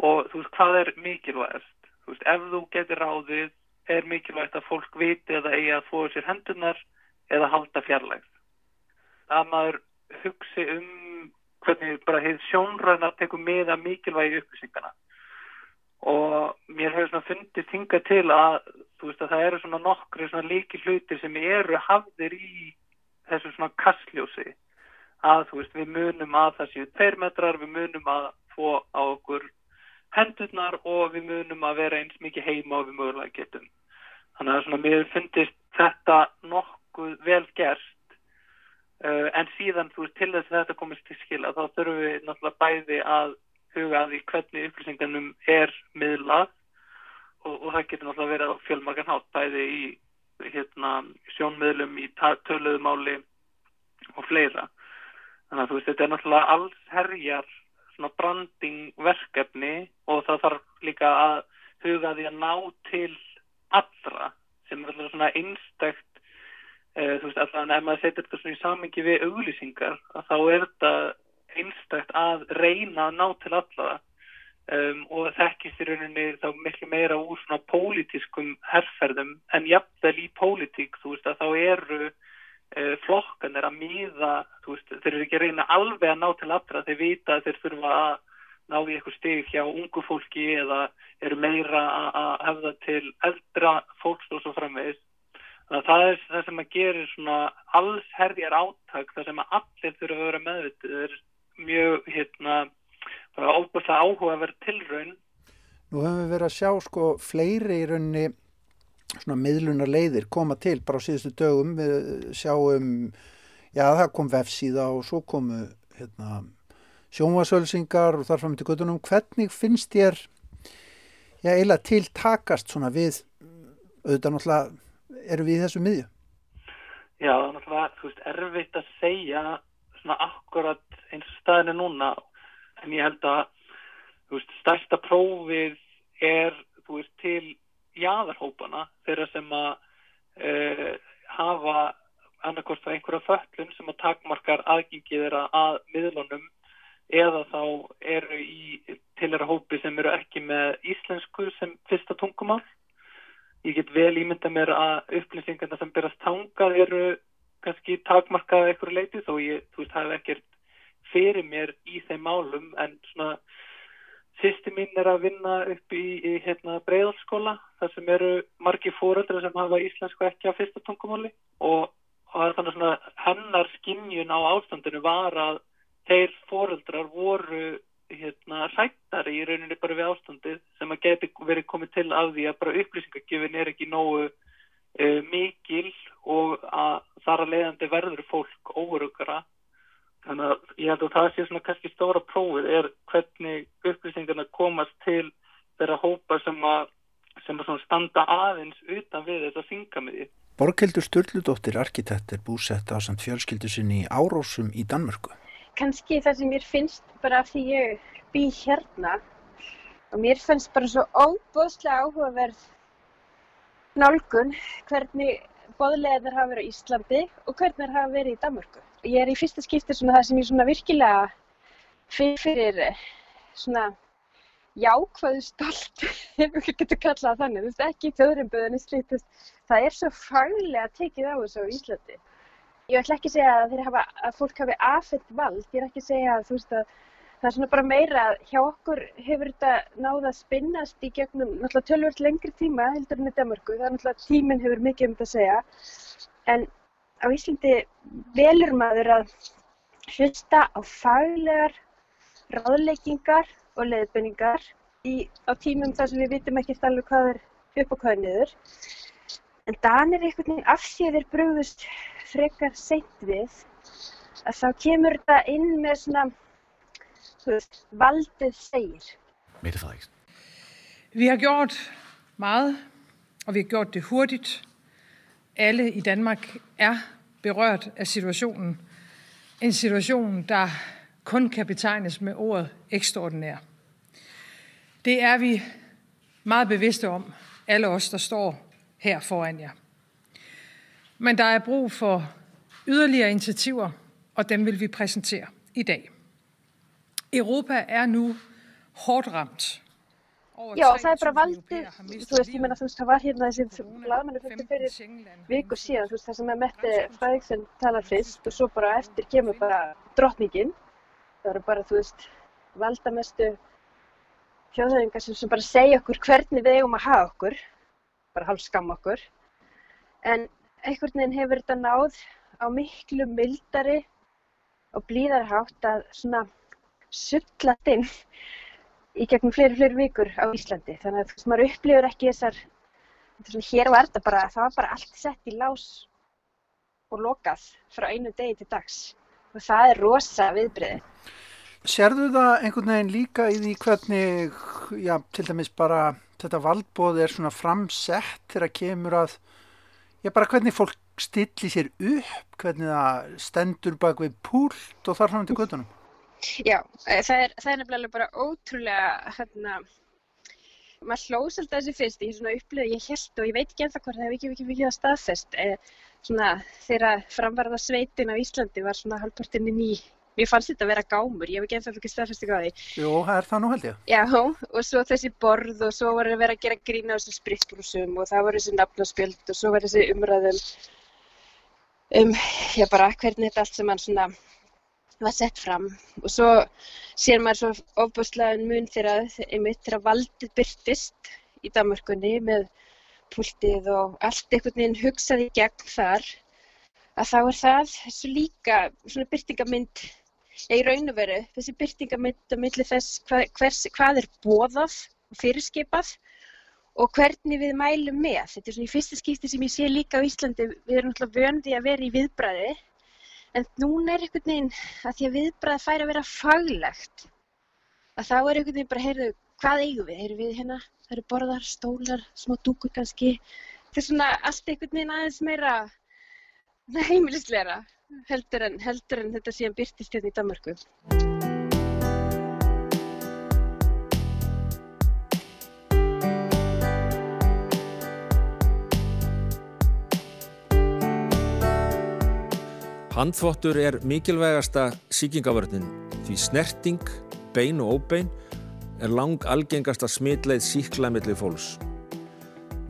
H: og þú veist, hvað er mikilvægast. Þú veist, ef þú getur ráðið er mikilvægt að fólk viti það eigi að fóða sér hendunar eða halda fjarlægð. Að maður hugsi um hvernig bara hefur sjónræðin að teku með að mikilvægi upplýsingana og mér hefur svona fundist hinga til að þú veist að það eru svona nokkri svona líki hlutir sem eru hafðir í þessu svona kastljósi að þú veist við munum að það séu tveir metrar, við munum að få á okkur hendurnar og við munum að vera eins mikið heima og við mögulega getum. Þannig að svona mér fundist þetta nokkuð vel gerst uh, en síðan þú veist til þess að þetta komist til skil að þá þurfum við náttúrulega bæði að huga að því hvernig upplýsingarnum er það getur náttúrulega verið á fjölmarkan hátt bæði í hérna, sjónmiðlum, í töluðumáli og fleira. Þannig að þú veist, þetta er náttúrulega alls herjar svona branding verkefni og það þarf líka að huga því að ná til allra sem er alltaf svona einstakt uh, þú veist, alltaf en ef maður setur þetta svona í samingi við auglýsingar þá er þetta einstakt að reyna að ná til allara um, og þekkist í rauninni þá miklu meira úr svona pólitískum herrferðum en jafnvel í pólitík þú veist að þá eru uh, flokkanir að miða þú veist þeir eru ekki að reyna alveg að ná til allra þeir vita að þeir þurfa að ná í eitthvað stig hjá ungu fólki eða eru meira að hefða til eldra fólks og svo framvegis. Það er það sem að gerir svona alls herðjar áttak, það sem að allir þurfa að vera meðvitið mjög hérna bara óbúinlega áhuga að vera tilraun.
B: Nú höfum við verið að sjá sko fleiri í raunni svona miðlunar leiðir koma til bara á síðustu dögum. Við sjáum já það kom vefsíða og svo komu hérna sjónvasölsingar og þarfram til göttunum hvernig finnst þér já eiginlega tiltakast svona við auðvitað náttúrulega eru við í þessu miðju?
H: Já, náttúrulega, þú veist, erfitt að segja svona akkurat eins og staðinu núna en ég held að veist, stærsta prófið er veist, til jáðarhópana þeirra sem að uh, hafa annarkort að einhverja föllun sem að takmarkar aðgengið þeirra að miðlunum eða þá eru í til þeirra hópi sem eru ekki með íslensku sem fyrsta tungumál. Ég get vel ímynda mér að upplýsingarna sem berast tangað eru kannski takmarkaða eitthvað leiti þó ég, þú veist, hafi ekkert fyrir mér í þeim málum en svona sýsti mín er að vinna upp í, í hérna breiðalskóla þar sem eru margi fóröldra sem hafa íslensku ekki á fyrsta tungumáli. Og, og þannig svona hennar skinnjun á ástandinu var að þeir fóröldrar voru hérna rættar í rauninni bara við ástandið sem að geti verið komið til af því að bara upplýsingagjöfin er ekki nógu uh, mikil og að þar að leiðandi verður fólk óverugara þannig að ég held að það sé svona kannski stóra prófið er hvernig upplýsingarna komast til þeirra hópa sem að, sem að standa aðeins utan við þess að synga með því
B: Borghildur Sturldudóttir arkitekt er búsett á samt fjölskyldu sinni í Árósum í Danmörku.
I: Kanski það sem mér finnst bara af því ég bý hérna og mér finnst bara svo óbúðslega áhugaverð nálgun hvernig boðlegaðar hafa verið á Íslandi og hvernig það hafa verið í Danmörku. Ég er í fyrsta skipti svona það sem ég svona virkilega fyrir, fyrir svona jákvæðu stolt, ef við getum kallað þannig, þú veist, ekki þjóðrimböðinni slítist, það er svo faglega tekið á þessu á Íslandi. Ég ætla ekki að segja að, hafa, að fólk hafi afhengt vald, ég er ekki að segja að þú veist að það er svona bara meira að hjá okkur hefur þetta náða að spinnast í gegnum náttúrulega tölvöld lengri tíma heldur en í Danmarku, það er náttúrulega tíminn hefur mikið um þetta að segja, en á Íslandi velur maður að hlusta á faglegar ráðleikingar og leiðbenningar á tímum þar sem við vitum ekki alveg hvað er upp og hvað er niður. En Danir einhvern veginn af því að þeir brugðust frekar seint við. Að þá kemur þetta inn með svona veist, valdið segir.
J: Mette Frederiksen.
K: Vi har gjort meget, og vi har gjort det hurtigt. Alle i Danmark er berørt af situationen. En situation, der kun kan betegnes med ordet ekstraordinær. Det er vi meget bevidste om, alle os, der står her foran jer. Men der er brug for yderligere initiativer, og dem vil vi præsentere i dag. Europa er nu hårdt ramt.
I: Já, það er bara valdið, þú veist, ég menna þú veist, það var hérna þessi lagmennu fyrir fyrir viku síðan, þú veist, það sem er Mette Fræðiksen talar fyrst og svo bara eftir kemur bara drottningin það eru bara, þú veist, valdamestu þjóðhauðingar sem, sem bara segja okkur hvernig við eigum að hafa okkur, bara hálf skam okkur. En einhvern veginn hefur þetta náð á miklu mildari og blíðari hátt að svona sullast inn í gegnum fleiri, fleiri vikur á Íslandi. Þannig að þú veist, maður upplifur ekki þessar, svona hér var þetta bara, það var bara allt sett í lás og lokað frá einu degi til dags og það er rosa viðbriði.
B: Serðu það einhvern veginn líka í því hvernig, já, til dæmis bara þetta valdbóð er svona framsett þegar kemur að, já, bara hvernig fólk stilli sér upp, hvernig það stendur bak við púlt og þar fram til göttunum?
I: Já, eh, það er, það er nefnilega bara ótrúlega, hérna, maður hlóðs alltaf þessi fyrst, ég svona upplöði, ég held og ég veit ekki ennþá hvað það hefur ekki vikið vikið að staðfest, eh, svona þegar framvarða sveitin á Íslandi var svona halvpartinni ný mér fannst þetta að vera gámur, ég hef ekki ennþá staðfæstu hvað því.
B: Jú, það er það nú held ég.
I: Já, og svo þessi borð og svo var það að vera að gera grína á þessu spritbrúsum og það var þessi nafnaspjöld og svo var þessi umræðum um, já bara hvernig þetta allt sem mann svona var sett fram og svo sér maður svo ofbúslega mun þegar einmitt þegar valdið byrtist í Danmarkunni með púltið og allt einhvern veginn hugsaði gegn þar að þá er það svo líka svona byrtingamind í raun og veru þessi byrtingamind að milli þess hvað, hvers, hvað er bóðað og fyrirskipað og hvernig við mælum með. Þetta er svona í fyrsta skipti sem ég sé líka á Íslandi, við erum náttúrulega vöndi að vera í viðbræði en núna er einhvern veginn að því að viðbræði fær að vera faglegt að þá er einhvern veginn bara, heyrðu, hvað eigum við? Erum við hérna það eru borðar, stólar, smá dúkur kannski. Þetta er svona allt einhvern veginn aðeins meira heimilisleira heldur en, heldur en þetta síðan byrtist hérna í Danmarku.
J: Handþvottur er mikilvægasta síkingavörðin því snerting, bein og óbein er lang algengasta smitleið síkla millir fólks.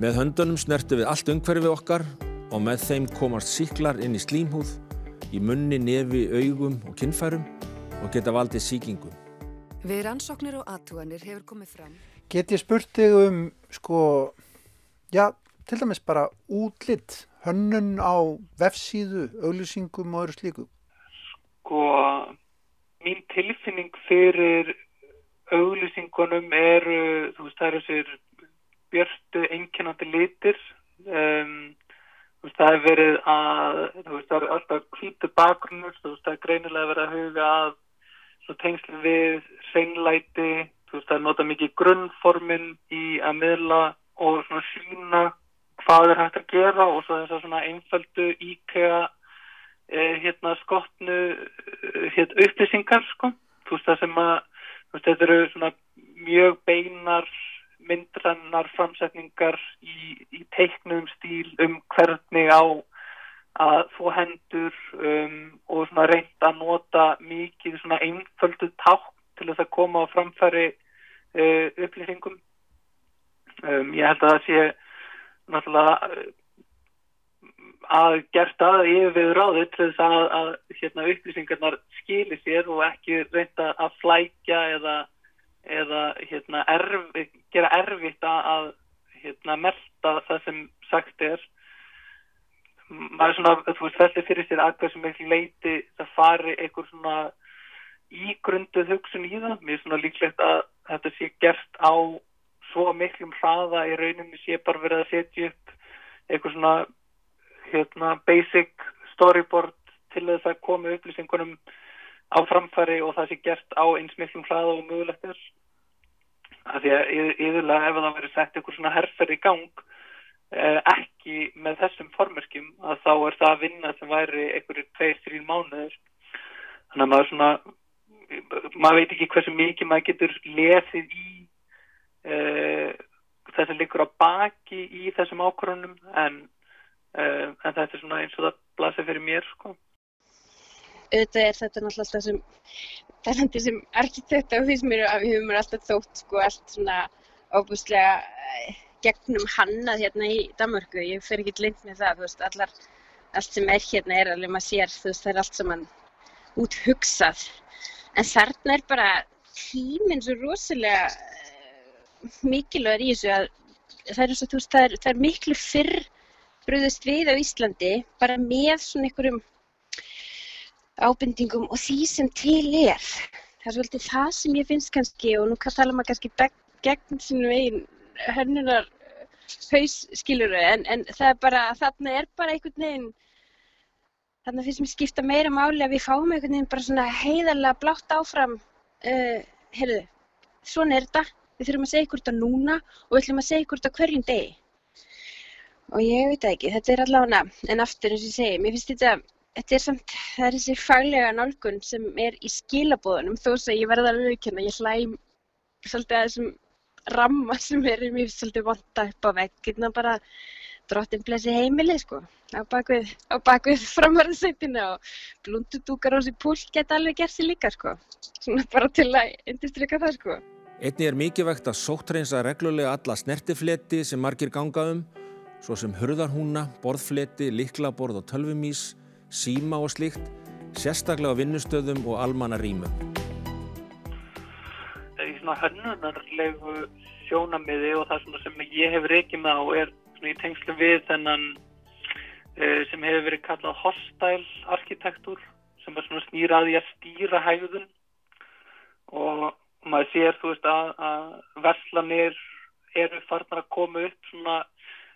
J: Með höndunum snertu við allt umhverfið okkar og með þeim komast síklar inn í slímhúð, í munni, nefi, augum og kinnfærum og geta valdið síkingum.
L: Við rannsóknir og aðtúanir hefur komið fram.
B: Get ég spurt þig um, sko, já, til dæmis bara útlitt, hönnun á vefsíðu, auglýsingum og öðru slíku?
H: Sko, mín tilfinning fyrir auglýsingunum eru, þú veist, það eru þessir björstu einkennandi litir um, þú veist, það hefur verið að þú veist, það eru alltaf kvítu bakgrunnur þú veist, það er greinilega verið að huga að svo tengslu við hreinlæti, þú veist, það er notað mikið grunnformin í að miðla og svona sína hvað er hægt að gera og svo þess að svona einföldu íkega eh, hérna skotnu eh, hérna upplýsingar sko, þú veist það sem að veist, þetta eru svona mjög beinar myndrannar framsetningar í, í teiknum stíl um hvernig á að þú hendur um, og svona reynda að nota mikið svona einföldu ták til þess að koma á framfæri uh, upplýsingum. Um, ég held að það sé náttúrulega uh, að gert að yfir ráðu til þess að, að hérna, upplýsingarnar skilir sér og ekki reynda að flækja eða, eða hérna, erfi, gera erfitt að hérna, melda það sem sagt er maður er svona, þú veist, þessi fyrir sér að hversu miklu leiti það fari einhver svona ígrunduð hugsun í það. Mér er svona líklegt að þetta sé gert á svo miklum hraða í rauninni sé bara verið að setja upp einhver svona hérna, basic storyboard til þess að koma upplýsingunum á framfæri og það sé gert á eins miklum hraða og mögulegt er. Það því að yfirlega ef það verið sett einhver svona herfer í gang Eh, ekki með þessum formerkjum að þá er það að vinna sem væri einhverjir tveir, þrjir mánuður þannig að maður svona maður veit ekki hversu mikið maður getur lesið í uh, þess að líkur á baki í þessum ákvörunum en, uh, en þetta er svona eins og það blasir fyrir mér sko.
I: Auðvitað er þetta náttúrulega alltaf sem talandi sem arkitekt á því sem við höfum alltaf þótt sko allt svona óbúslega gegnum hannað hérna í Danmörku, ég fer ekki lengt með það, þú veist, allar, allt sem er hérna er alveg maður sér, þú veist, það er allt saman út hugsað, en þarna er bara tíminn svo rosalega mikilvægur í þessu að það er, svo, veist, það er, það er miklu fyrr bröðust við á Íslandi bara með svona einhverjum ábendingum og því sem til er. Það er svolítið það sem ég finnst kannski og nú tala maður kannski gegn sínum einn hönnunar haus skiluru en, en það er bara, þarna er bara einhvern veginn þarna finnst mér skipta meira máli að við fáum einhvern veginn bara svona heiðarlega blátt áfram uh, heyrðu, svona er þetta við þurfum að segja ykkur þetta núna og við ætlum að segja ykkur þetta hverjum degi. Og ég veit ekki, þetta er allavega en aftur eins og ég segi, mér finnst þetta þetta er samt, það er þessi faglega nálgun sem er í skilabóðunum þó að ég verða alveg ekki, ég hlæm svolítið að þessum ramma sem er mjög svolítið vonda upp á veggina bara drottin blessi heimili sko á bakvið, bakvið framvarðsættina og blúndudúkar á þessi púl geta alveg gert sér líka sko svona bara til að undirstryka það sko
J: Einni er mikið vegt að sóttreinsa reglulega alla snertifleti sem margir ganga um svo sem hurðarhúna, borðfleti, liklaborð og tölvumís, síma og slikt sérstaklega vinnustöðum og almanna rýmum
H: svona hönnunarlegu sjónamiði og það sem ég hef reykið með á er í tengslu við þennan uh, sem hefur verið kallað hostile arkitektúr sem er svona snýraði að stýra hægðun og maður sér þú veist að, að verslanir eru farnar að koma upp svona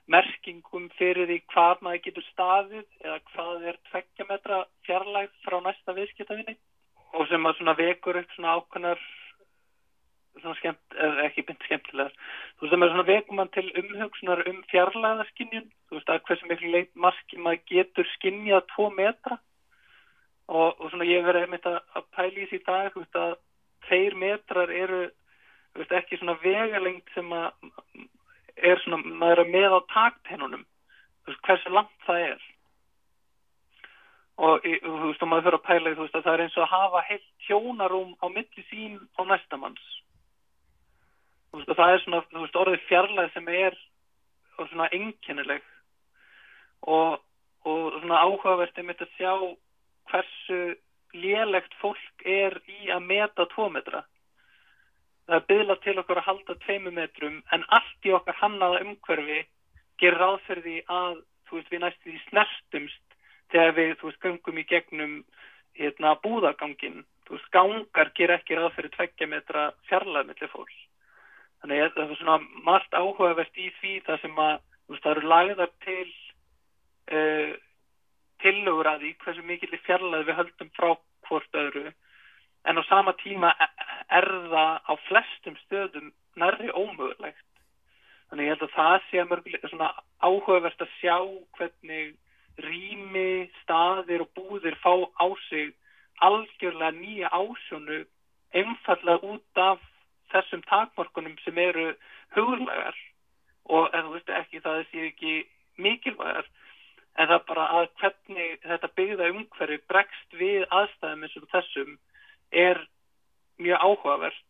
H: merkingum fyrir því hvað maður getur staðið eða hvað er tveggjametra fjarlægt frá næsta viðskiptafinni og sem að svona vekur upp svona ákveðnar svona skemmt, eða ekki bynd skemmtilegar þú veist það með svona vekumann til umhugsunar um fjarlæðaskinnjun þú veist að hversu miklu leit marki maður getur skinnjað tvo metra. Og, og svona ég verði einmitt að, pæli því dag þú veist að þeir metrar eru þú veist ekki svona vegalengt sem að er svona, maður er með á taktennunum þú veist hversu langt það er. Og þú veist og maður fyrir að pæla þú veist að það er eins og að hafa heilt hjónarum á milli sín og næstamanns veist, það er svona veist, orðið fjarlæð sem er svona enginnileg og, og svona áhugavert er mitt að sjá hversu lélegt fólk er í að meta tvo metra. Það er byggðlað til okkur að halda tveimu metrum en allt í okkar hannaða umhverfi gerir ráðferði að veist, við næstu því snertumst þegar við veist, gangum í gegnum hérna, búðagangin gangar ger ekki ráðferði tveggja metra fjarlæð mellir fólk Þannig að það er svona margt áhugavert í því það sem að veist, það eru lagðar til uh, tillögur að því hversu mikil er fjarlæð við höldum frá hvort öðru. En á sama tíma er það á flestum stöðum nærri ómögulegt. Þannig ég held að það sé mörgulega svona áhugavert að sjá hvernig rými, staðir og búðir fá á sig algjörlega nýja ásjónu einfallega út af þessum takmörkunum sem eru hugurlegar og en þú veist ekki það sé ekki mikilvægar en það bara að hvernig þetta byggða umhverfi bregst við aðstæðum eins og þessum er mjög áhugavert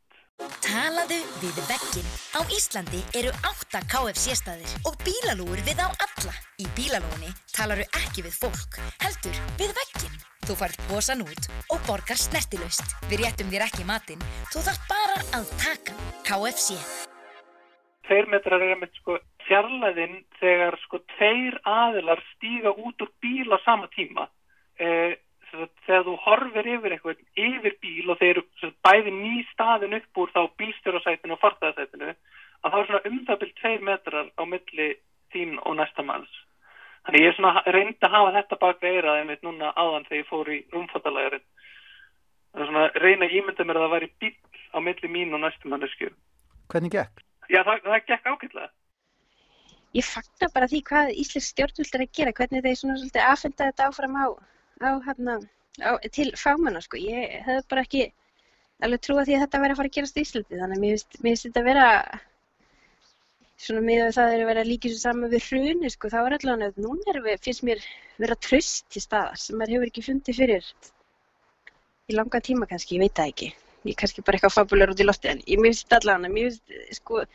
M: Talaðu við veggin. Á Íslandi eru 8 KFC staðir og bílalúur við á alla. Í bílalúinni talaru ekki við fólk, heldur við veggin. Þú færð posan út og borgar snertilöst. Við réttum þér ekki matinn, þú þarf bara að taka KFC.
H: Tveir metrar er með sko fjarlæðin þegar sko tveir aðilar stíga út úr bíl á sama tíma. Eh, þegar þú horfir yfir eitthvað yfir bíl og þeir eru bæði ný staðin upp úr þá bílstjórasætinu og fartaðasætinu að þá er svona umþabilt tveir metrar á milli þín og næsta manns þannig ég er svona reyndi að hafa þetta baka eirað en veit núna áðan þegar ég fór í rúmfattalæðurinn það er svona reyna ímynda mér að það væri bíl á milli mín og næstum mannesku
B: Hvernig gekk?
H: Já það, það gekk ákveðlega
I: Ég fagnar bara því hvað Íslands stjórnvöld er að gera, hvernig þeir svona svolítið aðfenda þetta áfram á á, hérna, á, til fámanna sko. Ég hef bara ekki alveg trúið því að þetta væri að fara að gerast í Íslandi þannig að mér finnst þetta að vera svona með að það er að vera líkið svo saman við hruni sko. þá er allavega að núna er finnst mér vera tröst til staðar sem maður hefur ekki fundið fyrir í langa tíma kannski, ég veit það ekki. Ég er kannski bara eitthvað fabulur út í lofti en ég finnst allavega, mér finnst sko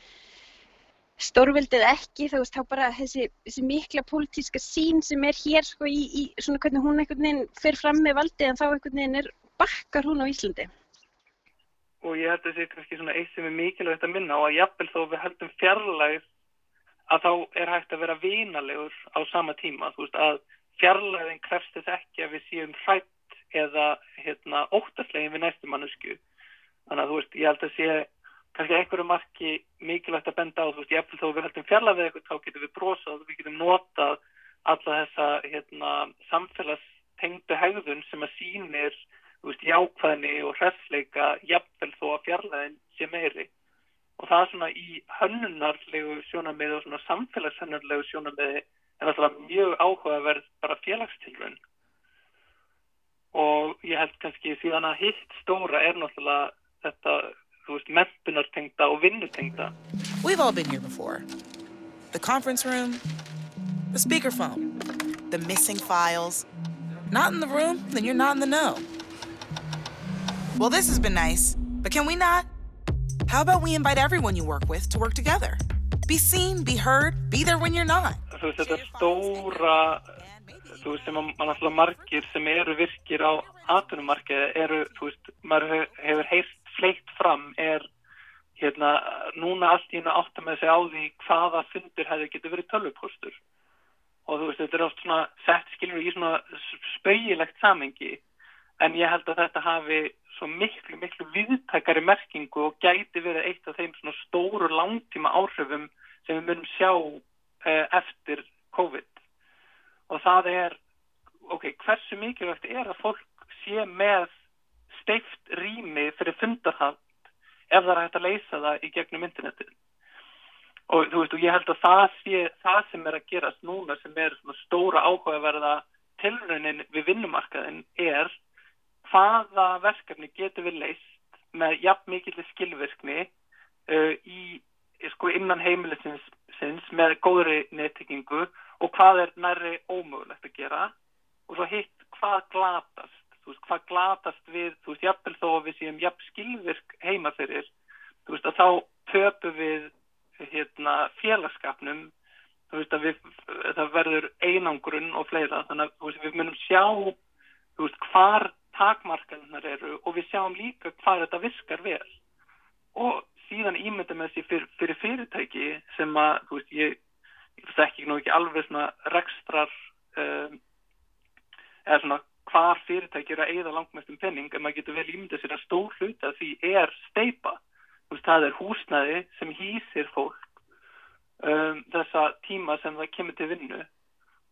I: stórvildið ekki þá veist þá bara þessi, þessi mikla pólitíska sín sem er hér sko í, í svona hvernig hún einhvern veginn fer fram með valdi en þá einhvern veginn er bakkar hún á Íslandi.
H: Og ég held að þetta er kannski svona eitt sem er mikilvægt að minna og að jafnvel þó við heldum fjarlægð að þá er hægt að vera vinalegur á sama tíma. Þú veist að fjarlæðin krefst þess ekki að við séum hrætt eða hérna, óttaslegin við næstum mannesku. Þannig að þú veist ég held að sé kannski einhverju marki mikilvægt að benda á, þú veist, ég eftir þó við heldum fjalla við eitthvað, þá getum við brosað, við getum notað alla þessa hérna, samfélagstengdu hegðun sem að sínir, þú veist, jákvæðni og hressleika jafnvel þó að fjallaðin sé meiri. Og það er svona í hönnunarlegu sjónamiði og svona samfélagshönnunarlegu sjónamiði er alltaf mjög áhugaverð bara félagstilrun. Og ég held kannski síðan að hitt stóra er náttúrulega þetta þú veist, og vinnutengda.
N: We've all been here before. The conference room, the speakerphone, the missing files. Not in the room, then you're not in the know. Well, this has been nice, but can we not? How about we invite everyone you work with to work together? Be seen, be heard, be there when you're not.
H: Þú veist, þetta stóra, þú veist, sem að margir sem eru virkir á eru, þú veist, maður hefur heyrt fleitt fram er hérna, núna allt í hennu átt að með sig á því hvaða fundur hefði getið verið tölvupóstur. Og þú veist, þetta er oft svona sett, skilur í svona spauilegt samengi en ég held að þetta hafi svo miklu, miklu viðtækari merkingu og gæti verið eitt af þeim svona stóru langtíma áhrifum sem við munum sjá eh, eftir COVID. Og það er, ok, hversu mikilvægt er að fólk sé með steift rými fyrir fundarhald ef það er hægt að leysa það í gegnum internetin og þú veist og ég held að það sé það sem er að gerast núna sem er stóra áhugaverða tilraunin við vinnumarkaðin er hvaða verkefni getur við leist með jafn mikillir skilvirkni uh, í sko innan heimilisins með góðri nettingingu og hvað er næri ómögulegt að gera. Og svo hitt hvað glatast þú veist, hvað glatast við, þú veist, jafnvel þó að við séum jafn skilvirk heima fyrir, þú veist, að þá töpu við, hérna, félagskapnum, þú veist, að við, það verður einangrun og fleira, þannig að, þú veist, við munum sjá, þú veist, hvar takmarkanar eru og við sjáum líka hvað þetta viskar vel. Og síðan ímynda með þessi fyr, fyrir fyrirtæki sem að, þú veist, ég, ég þekki nú ekki alveg svona rekstrar um, eða svona hvar fyrirtæki eru að eigða langmestum penning en maður getur vel ímyndið sér að stór hluta því er steipa. Veist, það er húsnæði sem hýsir fólk um, þessa tíma sem það kemur til vinnu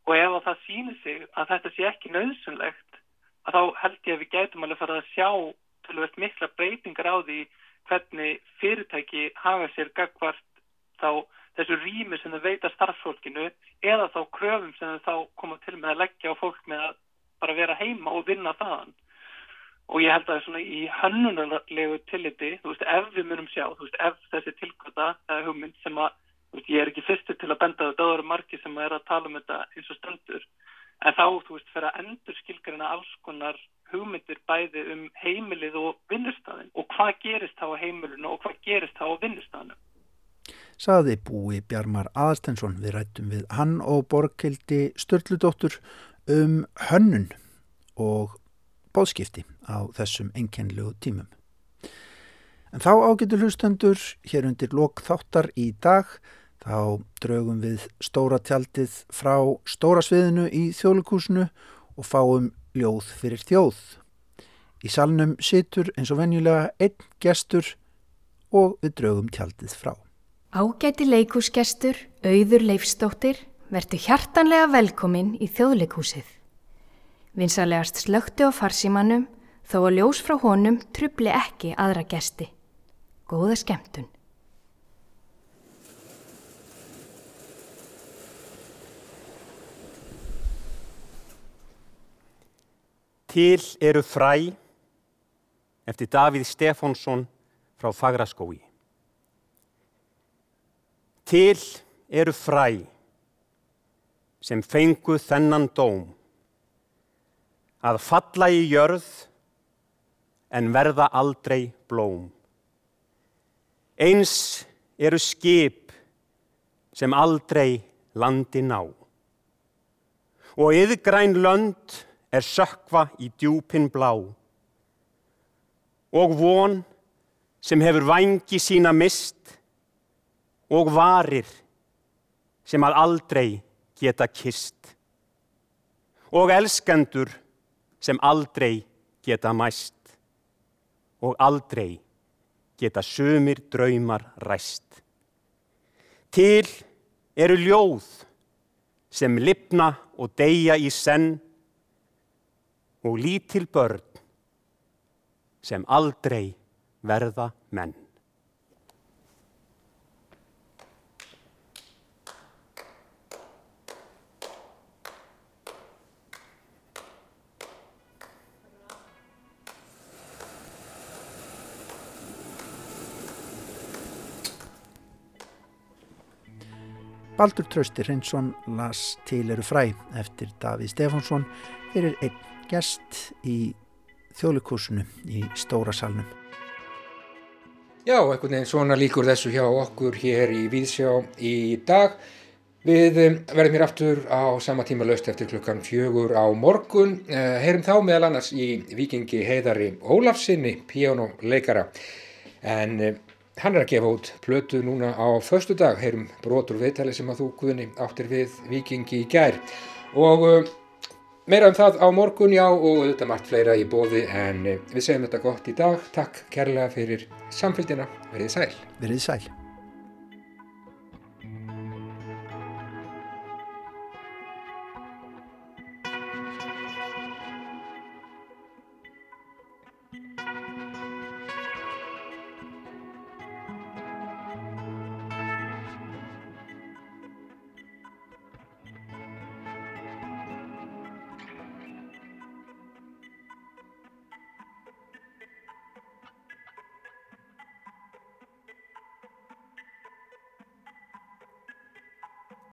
H: og ef það sýnir sig að þetta sé ekki nöðsynlegt að þá held ég að við gætum alveg fara að sjá að verða mikla breytingar á því hvernig fyrirtæki hafa sér gagvart þá þessu rými sem þau veita starffólkinu eða þá kröfum sem þau þá koma til með að leggja á fólk með að bara vera heima og vinna þaðan. Og ég held að svona í hönnunarlegu tilliti, þú veist, ef við munum sjá, þú veist, ef þessi tilkvata eða hugmynd sem að, þú veist, ég er ekki fyrstur til að benda þetta, það eru margi sem er að tala um þetta eins og stöndur, en þá, þú veist, fyrir að endur skilgarina alls konar hugmyndir bæði um heimilið og vinnustafin og hvað gerist þá á heimilinu og hvað gerist þá á vinnustafinu.
B: Saði búi Bjarmar Aðstensson við rættum við hann og Borgildi Sturldudóttur um hönnun og bóðskipti á þessum enkenlegu tímum. En þá ágetur hlustendur hér undir lok þáttar í dag þá draugum við stóra tjaldið frá stóra sviðinu í þjóðlugúsinu og fáum ljóð fyrir þjóð. Í salnum situr eins og venjulega einn gestur og við draugum tjaldið frá.
O: Ágæti leikúsgestur, auður leifstóttir, verður hjartanlega velkomin í þjóðleikúsið. Vinsalegast slögti á farsímanum þó að ljós frá honum trubli ekki aðra gesti. Góða skemmtun.
P: Til eru fræ eftir Davíð Stefánsson frá Fagraskói. Til eru fræ sem fengu þennan dóm að falla í jörð en verða aldrei blóm. Eins eru skip sem aldrei landi ná. Og yðgræn lönd er sökva í djúpin blá. Og von sem hefur vangi sína mist og varir sem að aldrei geta kist. Og elskendur sem aldrei geta mæst og aldrei geta sömur draumar ræst. Til eru ljóð sem lipna og deyja í senn og lítil börn sem aldrei verða menn.
B: Baldur Trausti Hrinsson las Til eru fræ eftir Davíð Stefánsson fyrir einn gest í þjóðlikursinu í Stóra salnum.
A: Já, einhvern veginn svona líkur þessu hjá okkur hér í Víðsjá í dag. Við um, verðum hér aftur á sama tíma löst eftir klukkan fjögur á morgun. Uh, heyrum þá meðal annars í vikingi heiðari Ólafsinni, píjónuleikara. En uh, hann er að gefa út plötu núna á förstu dag, heyrum brotur viðtali sem að þú guðni áttir við vikingi í gær. Og uh, meira um það á morgun já og þetta margt fleira í bóði en uh, við segjum þetta gott í dag, takk kærlega fyrir samfélgina, verið sæl.
B: Verið sæl